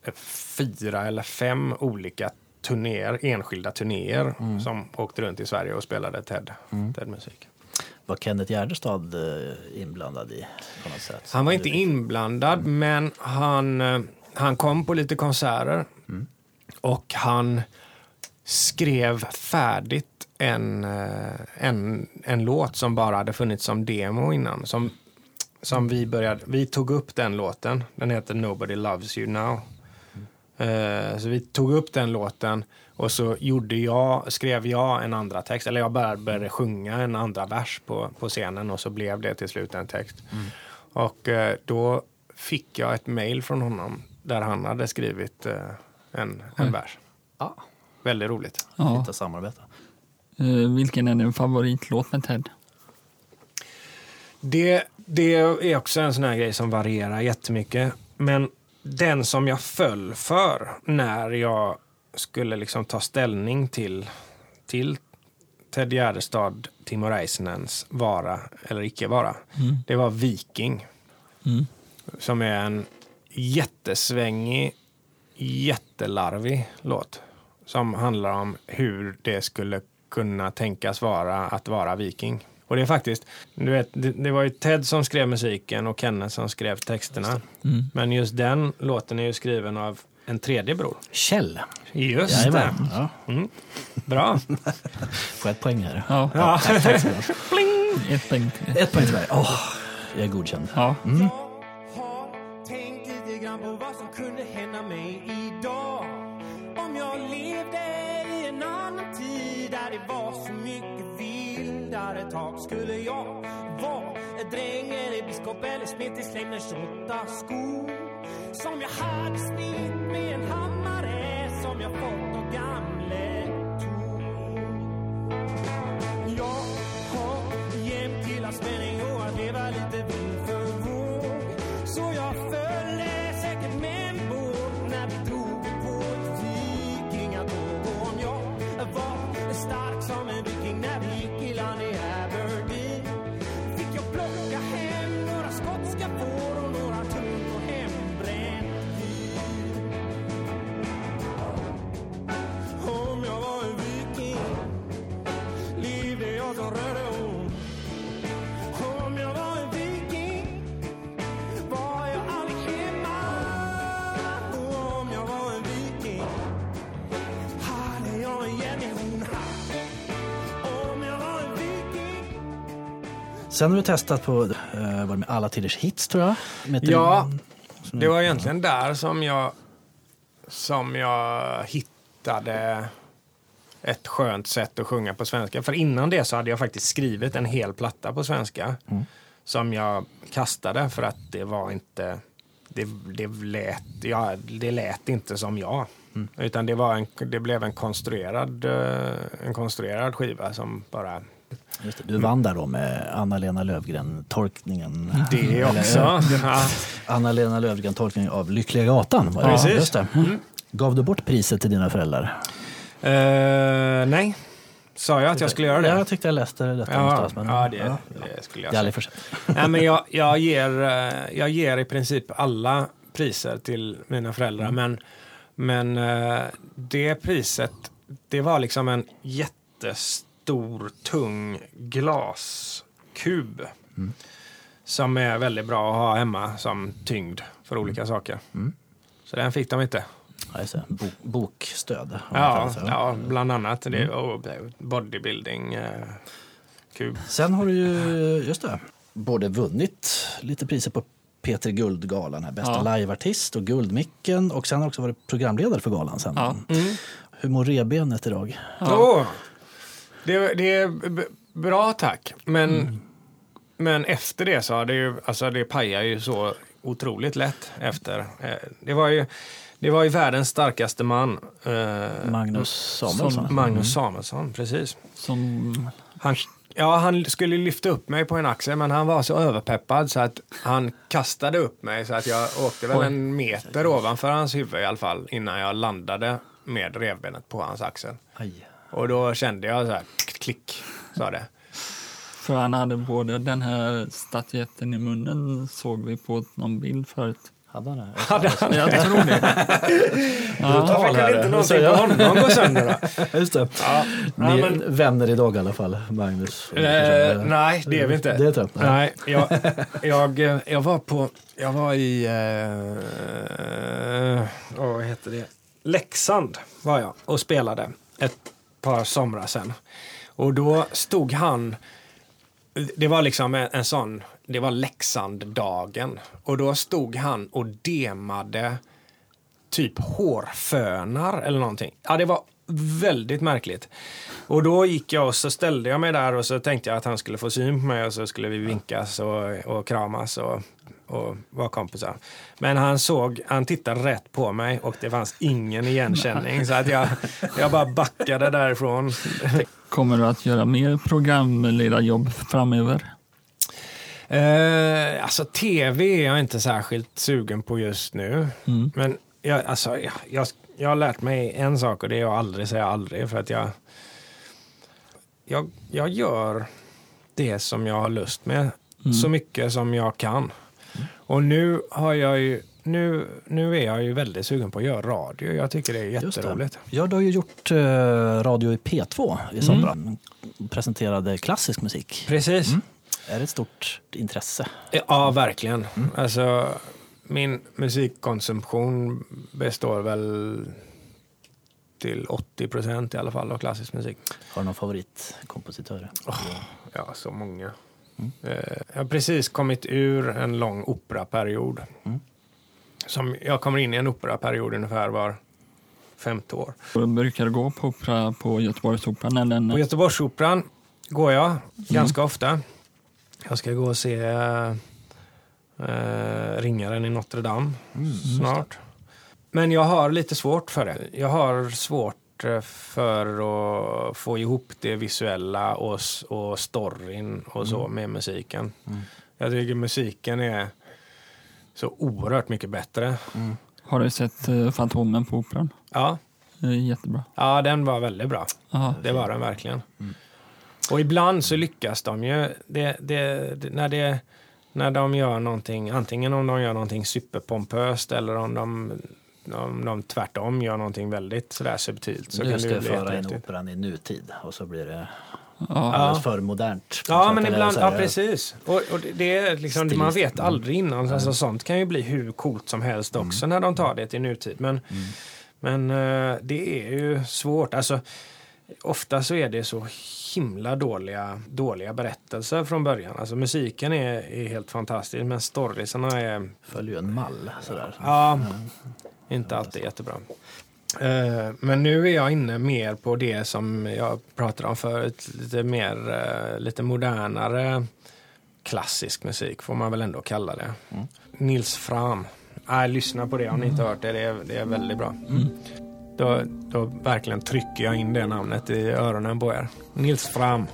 eh, fyra eller fem olika turnéer, enskilda turnéer som åkte runt i Sverige och spelade TED, TED-musik. Var Kenneth Gärdestad eh, inblandad i på något sätt? Han var inte inblandad, men han, eh, han kom på lite konserter. Och han skrev färdigt en, eh, en, en låt som bara hade funnits som demo innan. Som, som vi började, vi tog upp den låten. Den heter Nobody Loves You Now. Eh, Så vi tog upp den låten och så gjorde jag, skrev jag en andra text. Eller jag bara började sjunga en andra vers på, på scenen och så blev det till slut en text. Och eh, då fick jag ett mail från honom där han hade skrivit eh, en, en vers. Ja, Väldigt roligt. Ja. lite samarbete. Vilken är din favoritlåt med Ted? Det, det är också en sån här grej som varierar jättemycket. Men den som jag föll för när jag skulle liksom ta ställning till, till Ted Gärdestad, Timo Räisänens vara eller icke vara, det var Viking. Mm. Som är en jättesvängig, jättelarvig låt. Som handlar om hur det skulle kunna tänkas vara att vara viking. Och det är faktiskt, du vet, det, det var ju Ted som skrev musiken och Kenneth som skrev texterna. Mm. Men just den låten är ju skriven av en tredje bror. Kjell. Just Jajamän. Ja, det. Bra. [LAUGHS] får jag ett poäng här? Ja, Ja. Tack, tack så mycket. [LAUGHS] ett poäng. Ett poäng till mig. Åh, jag är godkänd. Ja. Jag vildare tag Skulle jag vara. En dräng eller biskop eller smet i slängdens åtta skor. Som jag hade smitt med en hammare som jag fått av gamle Sen har du testat på eh, var det med alla tiders hits tror jag. Med Ja, det var egentligen där som jag, som jag hittade ett skönt sätt att sjunga på svenska. För innan det så hade jag faktiskt skrivit en hel platta på svenska. Som jag kastade för att det var inte, det, det, lät, ja, det lät inte som jag. Utan det, var en, det blev en konstruerad, eh, en konstruerad skiva som bara Just det, du vann där då med Anna-Lena Lövgren-tolkningen. det också. Ja. Anna-Lena Lövgren-tolkningen av Lyckliga Gatan. Var det? Precis. Mm. Just det. Gav du bort priset till dina föräldrar? Eh, nej, Sa jag att jag skulle göra det? Ja, jag tyckte jag läste det detta Ja, någonstans. Men, ja, det, ja, det skulle jag sent. Nej, men jag, [LAUGHS] jag, ger, eh, jag ger i princip alla priser till mina föräldrar. Men, men eh, det priset, det var liksom en jättestor, tung glaskub. Som är väldigt bra att ha hemma som tyngd för olika saker. Så den fick de inte. Ja. Bo, bokstöd. Ja, ja bland annat. Det, och bodybuilding. Eh, kub. Sen har du ju, just det, både vunnit lite priser på Peter Guldgalan, här, bästa Ja. liveartist och Guldmicken och sen också varit programledare för galan sen. Ja. Hur mår revbenet idag? Åh, det, det är bra tack. Men, men efter det så har det ju, alltså det pajar ju så otroligt lätt efter. Eh, Det var ju, det var ju världens starkaste man. eh, Magnus Samuelsson. Som Magnus Samuelsson, precis. Som, Han, ja, han skulle lyfta upp mig på en axel men han var så överpeppad så att han kastade upp mig så att jag åkte väl en meter ovanför hans huvud i alla fall innan jag landade med revbenet på hans axel. Aj. Och då kände jag så här, klick, sa det. för han hade både den här statyetten i munnen såg vi på någon bild förut. Hade han det? [LAUGHS] Hade han Jag tror det. [LAUGHS] Ja, Varför kunde inte någonting på honom gå sönder då? [LAUGHS] Just det. Ja, Ni ja, är men, vänner idag i alla fall, Magnus. eh, nej, det är vi inte. Det tror jag. Nej, jag, jag, eh, jag var på, jag var i, eh, vad heter det, Leksand var jag och spelade ett par somrar sedan. Och då stod han, det var liksom en, en sån, det var Leksand-dagen. Och då stod han och demade typ hårfönar eller någonting. Ja, det var väldigt märkligt. Och då gick jag och så ställde jag mig där och så tänkte jag att han skulle få syn på mig och så skulle vi vinkas och, och kramas och, och vara kompisar. Men han såg, han tittade rätt på mig och det fanns ingen igenkänning så att jag, jag bara backade därifrån. Kommer du att göra mer programledarjobb framöver? Eh, alltså tv är jag inte särskilt sugen på just nu. Mm. Men jag, alltså, jag, jag, jag har lärt mig en sak och det är att aldrig säga aldrig. För att jag, jag, jag gör det som jag har lust med så mycket som jag kan. Och nu har jag ju nu, nu är jag ju väldigt sugen på att göra radio. Jag tycker det är jätteroligt. det. Ja, du har ju gjort eh, radio i P2 i somras. Presenterade klassisk musik. Precis. Är det ett stort intresse? Ja, verkligen. Alltså, min musikkonsumtion består väl till 80 procent i alla fall av klassisk musik. Har du någon favoritkompositör? Ja, så många. Eh, Jag har precis kommit ur en lång operaperiod. Som jag kommer in i en operaperiod ungefär var femte år. Och Brukar du gå på opera på Göteborgsoperan? Eller? På Göteborgsoperan går jag ganska ofta. Jag ska gå och se eh, Ringaren i Notre Dame snart. Men jag har lite svårt för det. Jag har svårt eh, för att få ihop det visuella och, och storyn och så med musiken. Jag tycker musiken är så oerhört mycket bättre. Har du sett uh, Fantomen på Operan? Ja, jättebra. ja den var väldigt bra. Ja. Det var den verkligen. Och ibland så lyckas de ju. Det, det, det, när, det, när de gör någonting, antingen om de gör någonting superpompöst eller om de, om de tvärtom gör någonting väldigt sådär subtilt. Så nu kan ska det föra in operan i nutid och så blir det Ja. alldeles för modernt. Ja, men ibland, ja precis. Och, och det, det är liksom, man vet aldrig innan. Alltså, sånt kan ju bli hur coolt som helst också när de tar det till nutid. Men, men eh, det är ju svårt. Alltså, ofta så är det så himla dåliga, dåliga berättelser från början. Alltså musiken är, är helt fantastisk men storiesarna är Följer ju en mall. Sådär. ja, inte alltid jättebra. Eh, Men nu är jag inne mer på det som jag pratade om förut, lite mer, eh, lite modernare klassisk musik får man väl ändå kalla det. Nils Fram. Äh, lyssna på det om ni inte har hört det, det är, det är väldigt bra. Då, då verkligen trycker jag in det namnet i öronen på er. Nils Fram.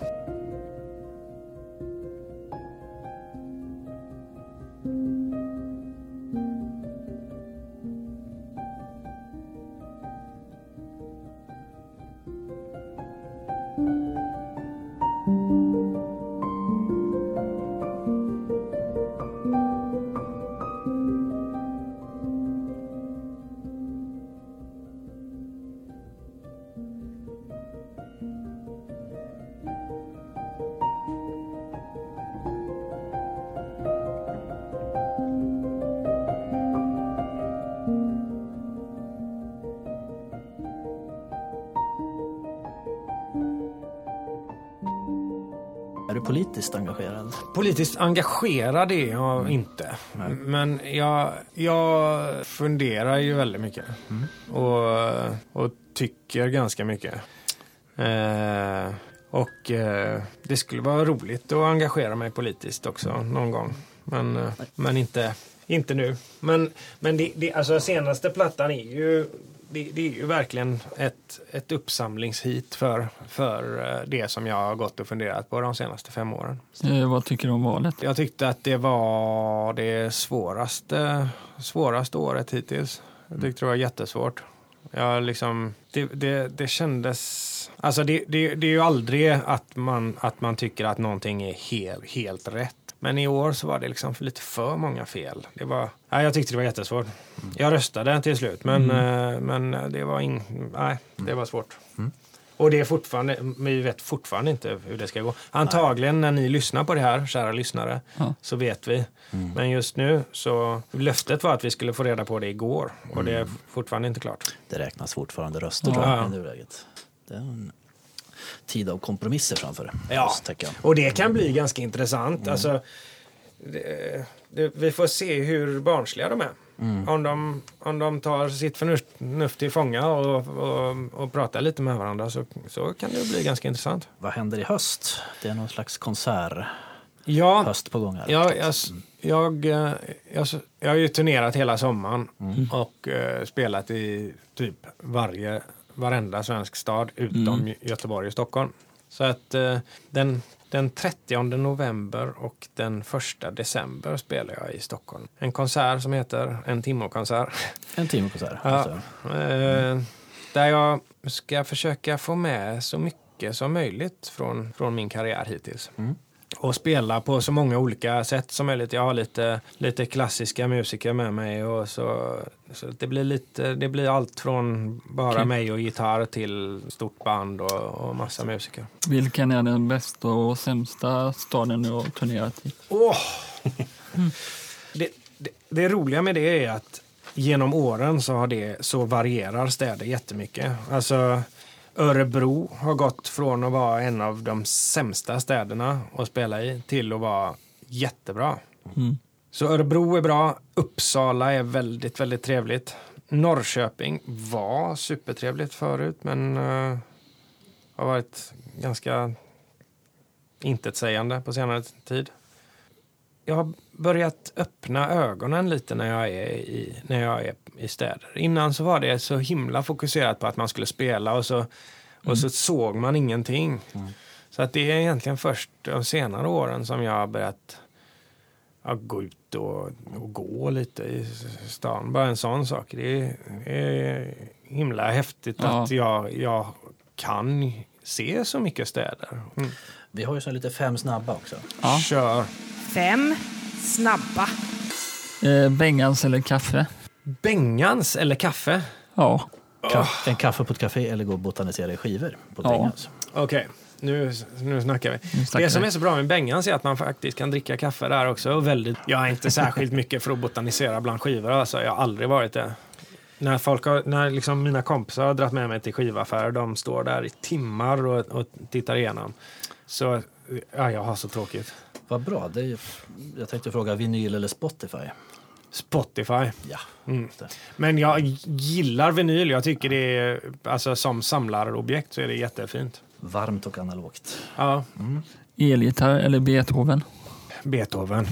Politiskt engagerad? Politiskt engagerad är jag inte. Men jag, jag funderar ju väldigt mycket. Och, och tycker ganska mycket. Eh, och eh, det skulle vara roligt att engagera mig politiskt också någon gång. Men, eh, men inte, inte nu. Men, men det, det, alltså senaste plattan är ju det, det är ju verkligen ett, ett uppsamlingshit för, för eh, det som jag har gått och funderat på de senaste fem åren. Eh, vad tycker du om valet? Jag tyckte att det var det svåraste, svåraste året hittills. Jag tyckte det var jättesvårt. Jag liksom, det, det, det kändes... Alltså det, det, det är ju aldrig att man, att man tycker att någonting är helt, helt rätt. Men i år så var det liksom för lite för många fel. Det var, nej, jag tyckte det var jättesvårt. Jag röstade till slut, men, eh, men det var in, nej, det var svårt. Och det är fortfarande, vi vet fortfarande inte hur det ska gå. Antagligen när ni lyssnar på det här, kära lyssnare, Ja. så vet vi. Men just nu så, löftet var att vi skulle få reda på det igår. Och det är fortfarande inte klart. Det räknas fortfarande röster Ja. tror jag, i nuläget. Tid av kompromisser framför Ja. oss, jag. Och det kan bli ganska intressant. Alltså, det, det, vi får se hur barnsliga de är. Om, de, om de tar sitt förnuft, till fånga och, och, och pratar lite med varandra så, så kan det bli ganska intressant. Vad händer i höst? Det är någon slags konserthöst Ja, på gång här. Ja, jag, jag, eh, jag, jag har ju turnerat hela sommaren och eh, spelat i typ varje, varenda svensk stad utom Göteborg och Stockholm. Så att eh, den, den 30 november och den 1 december spelar jag i Stockholm. En konsert som heter En Timmo-konsert. En timme konsert. Ja. alltså. Där jag ska försöka få med så mycket som möjligt från, från min karriär hittills. Och spela på så många olika sätt som möjligt. Jag har lite, lite klassiska musiker med mig. Och så, så det, blir lite, det blir allt från bara Okej. mig och gitarr till stort band och, och massa musiker. Vilken är den bästa och sämsta staden du har turnerat i? Åh! det, det, det roliga med det är att genom åren så, har det, så varierar städer jättemycket. Alltså, Örebro har gått från att vara en av de sämsta städerna att spela i till att vara jättebra. Mm. Så Örebro är bra. Uppsala är väldigt, väldigt trevligt. Norrköping var supertrevligt förut men eh, har varit ganska intetsägande på senare tid. Jag har börjat öppna ögonen lite när jag är i, när jag är i städer. Innan så var det så himla fokuserat på att man skulle spela och så, och så såg man ingenting. Så att det är egentligen först de senare åren som jag har börjat ja, gå ut och, och gå lite i stan. Bara en sån sak. Det är, det är himla häftigt Ja. att jag, jag kan se så mycket städer. Mm. Vi har ju så lite fem snabba också. Ja. Kör. Fem snabba. Eh, Bengans eller kaffe? Bengans eller kaffe? Ja. Ka- En kaffe på ett café eller gå och botanisera i skivor på Ja. Bengans. Okej, nu, nu snackar vi. Nu snackar det som är så bra med Bengans är att man faktiskt kan dricka kaffe där också. Och väldigt, jag är inte särskilt mycket för att botanisera bland skivor. Alltså, jag har aldrig varit det. När, folk har, när liksom mina kompisar har dragit med mig till skivaffärer, de står där i timmar och, och tittar igenom. Så ja, jag har så tråkigt. Vad bra. Det är, ju- jag tänkte fråga vinyl eller Spotify. Spotify. Ja. Mm. Men jag gillar vinyl. Jag tycker det är, alltså som samlarobjekt så är det jättefint. Varmt och analogt. Ja, Elgitarr eller Beethoven? Beethoven.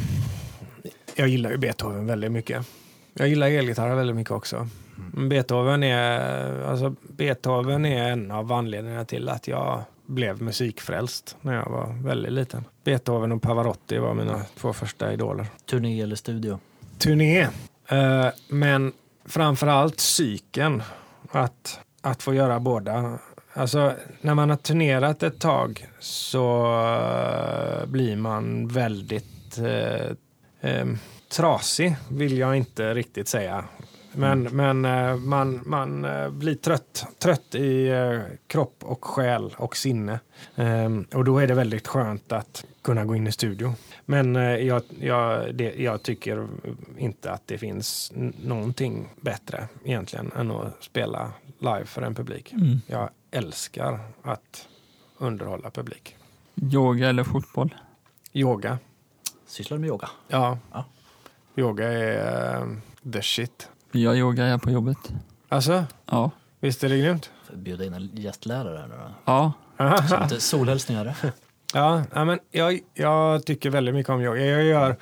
Jag gillar ju Beethoven väldigt mycket. Jag gillar elgitarrer väldigt mycket också. Men Beethoven är, alltså Beethoven är en av anledningarna till att jag blev musikfrälst när jag var väldigt liten. Beethoven och Pavarotti var mina två första idoler. Turné eller studio? Turné, eh, men framförallt psyken. Att, att få göra båda. Alltså, när man har turnerat ett tag så eh, blir man väldigt eh, eh, trasig, vill jag inte riktigt säga. Men, men eh, man, man eh, blir trött, trött i eh, kropp och själ och sinne. Ehm, och då är det väldigt skönt att kunna gå in i studio. Men jag, jag, det, jag tycker inte att det finns någonting bättre egentligen än att spela live för en publik. Mm. Jag älskar att underhålla publik. Yoga eller fotboll? Yoga. Sysslar du med yoga? Ja. Ja. Yoga är the shit. Vi gör yoga här på jobbet. Alltså, Ja. visst är det grymt? Får bjuda in en gästlärare här nu då. Ja. Så lite solhälsningar. [LAUGHS] Ja, men jag, jag tycker väldigt mycket om yoga. Jag, gör,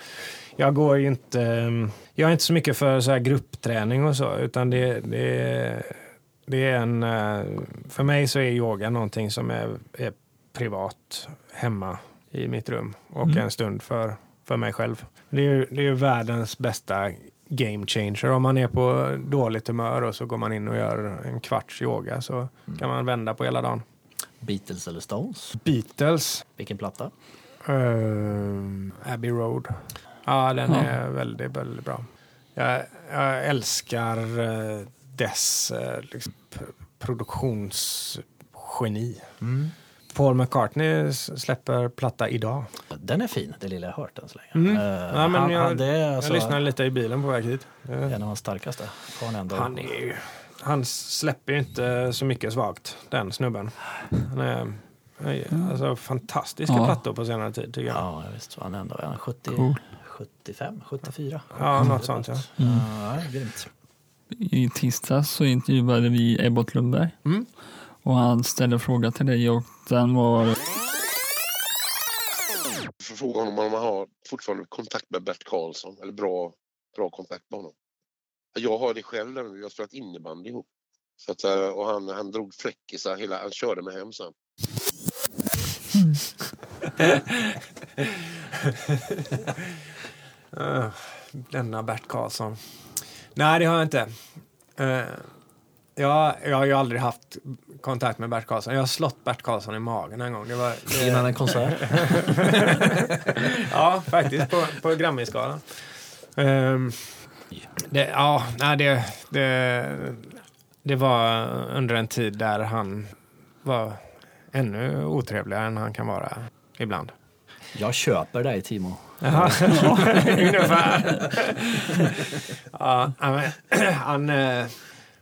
jag går inte... ehm, Jag är inte så mycket för så här gruppträning och så, utan det, det, det är en... eh, För mig så är yoga någonting som är, är privat hemma i mitt rum och Mm. en stund för, för mig själv. Det är, ju- det är världens bästa game changer. Om man är på dåligt humör och så går man in och gör en kvarts yoga så kan man vända på hela dagen. Beatles eller Stones? Beatles. Vilken platta? Ehm, Abbey Road. Ja, den Ja. är väldigt, väldigt bra. Jag, jag älskar eh, dess eh, liksom, produktionsgeni. Mm. Paul McCartney släpper platta idag. Den är fin, det lilla jag hört än så länge. Mm. Eh, Ja, men han, jag- han, det är Jag alltså lyssnade lite i bilen på väg hit. Eh, en av hans starkaste. Han ändå. Han är ju... Han släpper ju inte så mycket svagt, den snubben. Han är, alltså, fantastiska Ja. plattor på senare tid, tycker jag. Ja, visst. Så Han är ändå är han 70, Cool. 75, 74. Ja, något sånt, ja. Mm. Ja, grymt. I tisdags så intervjuade vi Ebbot Lundberg Mm. Och han ställde fråga till dig och den var får fråga honom om han har fortfarande kontakt med Bert Karlsson eller bra, bra kontakt med honom. Jag har det själv där nu. Jag har spelat innebandy ihop. Så att, eh, och han, han drog fräckisar, hela, han körde mig hem sen. Uh, [LAUGHS] denna Bert Karlsson. Nej, det har jag inte. Eh, jag, har ju aldrig haft kontakt med Bert Karlsson. Jag har slått Bert Karlsson i magen en gång. Det var, det, Innan en konsert. [LAUGHS] ja, faktiskt på, på Grammisgalan. Ehm, det, ja, nej, det, det, det var under en tid där han var ännu otrevligare än han kan vara ibland. Jag köper dig Timo. Jaha, [LAUGHS] [LAUGHS] ungefär. ja, ja, men, [CLEARS THROAT] han...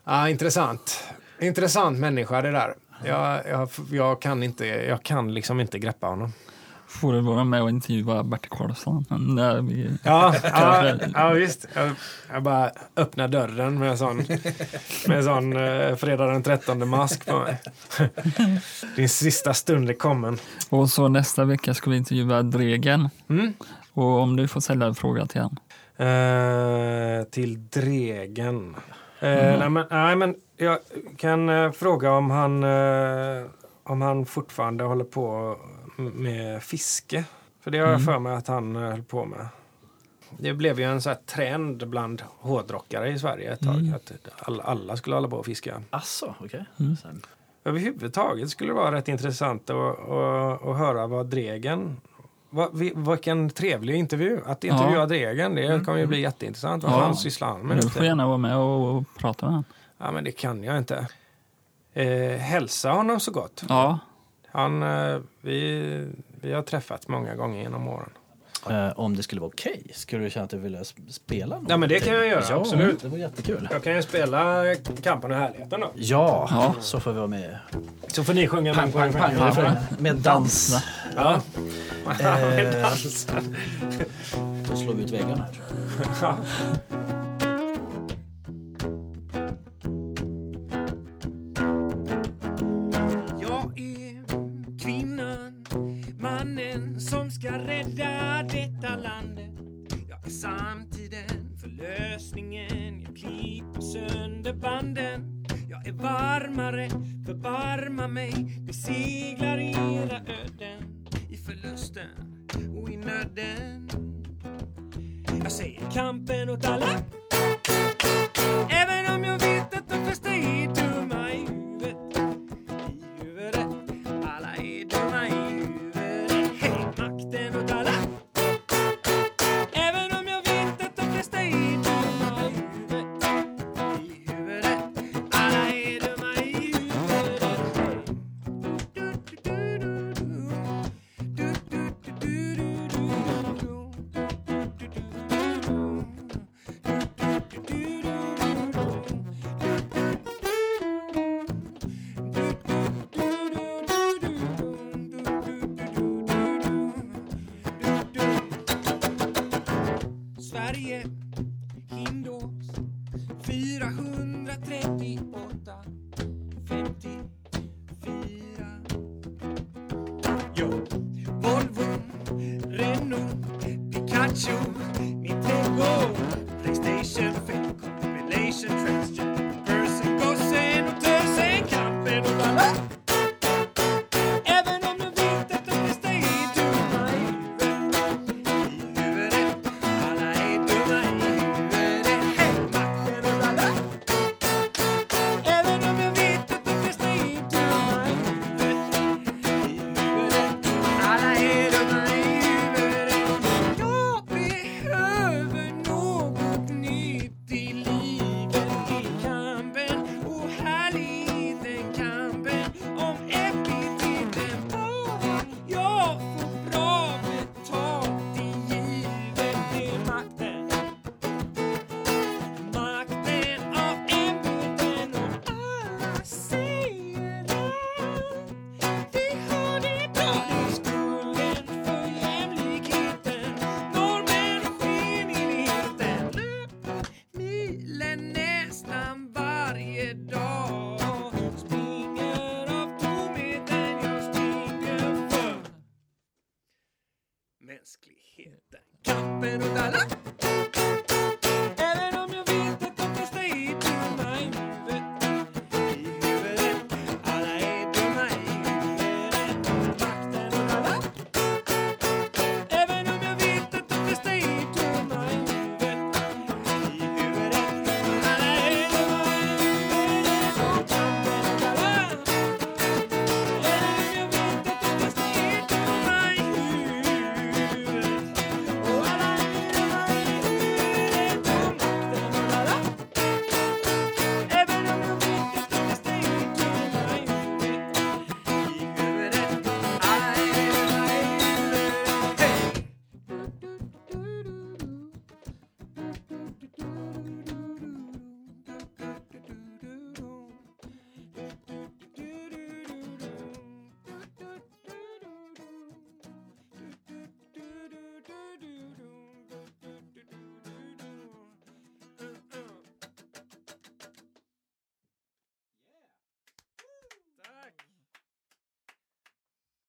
Ja, intressant. Intressant människa det där. Jag, jag, jag, kan inte, jag kan liksom inte greppa honom. får du vara med och intervjua Bert Karlsson. Vi, Ja, [LAUGHS] ja, ja visst. Jag, jag bara öppnar dörren med en sån, med en sån eh, fredag den 13 mask på mig. [LAUGHS] Din sista stund är kommen. och så nästa vecka ska vi intervjua Dregen. Mm. Och om du får ställa en fråga till han. Eh, till Dregen. Eh, nej, men, nej, men jag kan eh, fråga om han, eh, om han fortfarande håller på med fiske. För det har jag för mig att han höll på med. Det blev ju en sån här trend bland hårdrockare i Sverige ett tag. Att alla, alla skulle hålla på och fiska. Asså, okej. Mm. Överhuvudtaget skulle det vara rätt intressant att, att, att höra vad Dregen... Vi- vilken trevlig intervju. Att intervjua Ja. Dregen, det kommer ju bli jätteintressant. Vad Ja. fan sysslar han med Du får gärna vara med och, och prata med han. Ja, men det kan jag inte. Eh, hälsa honom så gott. Ja, Han, eh, vi, vi har träffats många gånger genom åren. Eh, om det skulle vara okej, skulle du känna att du ville sp- spela någonting? Ja, men det kan jag göra, ja, absolut. Det var jättekul. Jag kan ju spela Kampen och härligheten då. Ja, Ja. så får vi vara med. Så får ni sjunga Pang, pang, pang. Ja. Med dans. Ja. Eh, [LAUGHS] Då slår vi ut väggarna.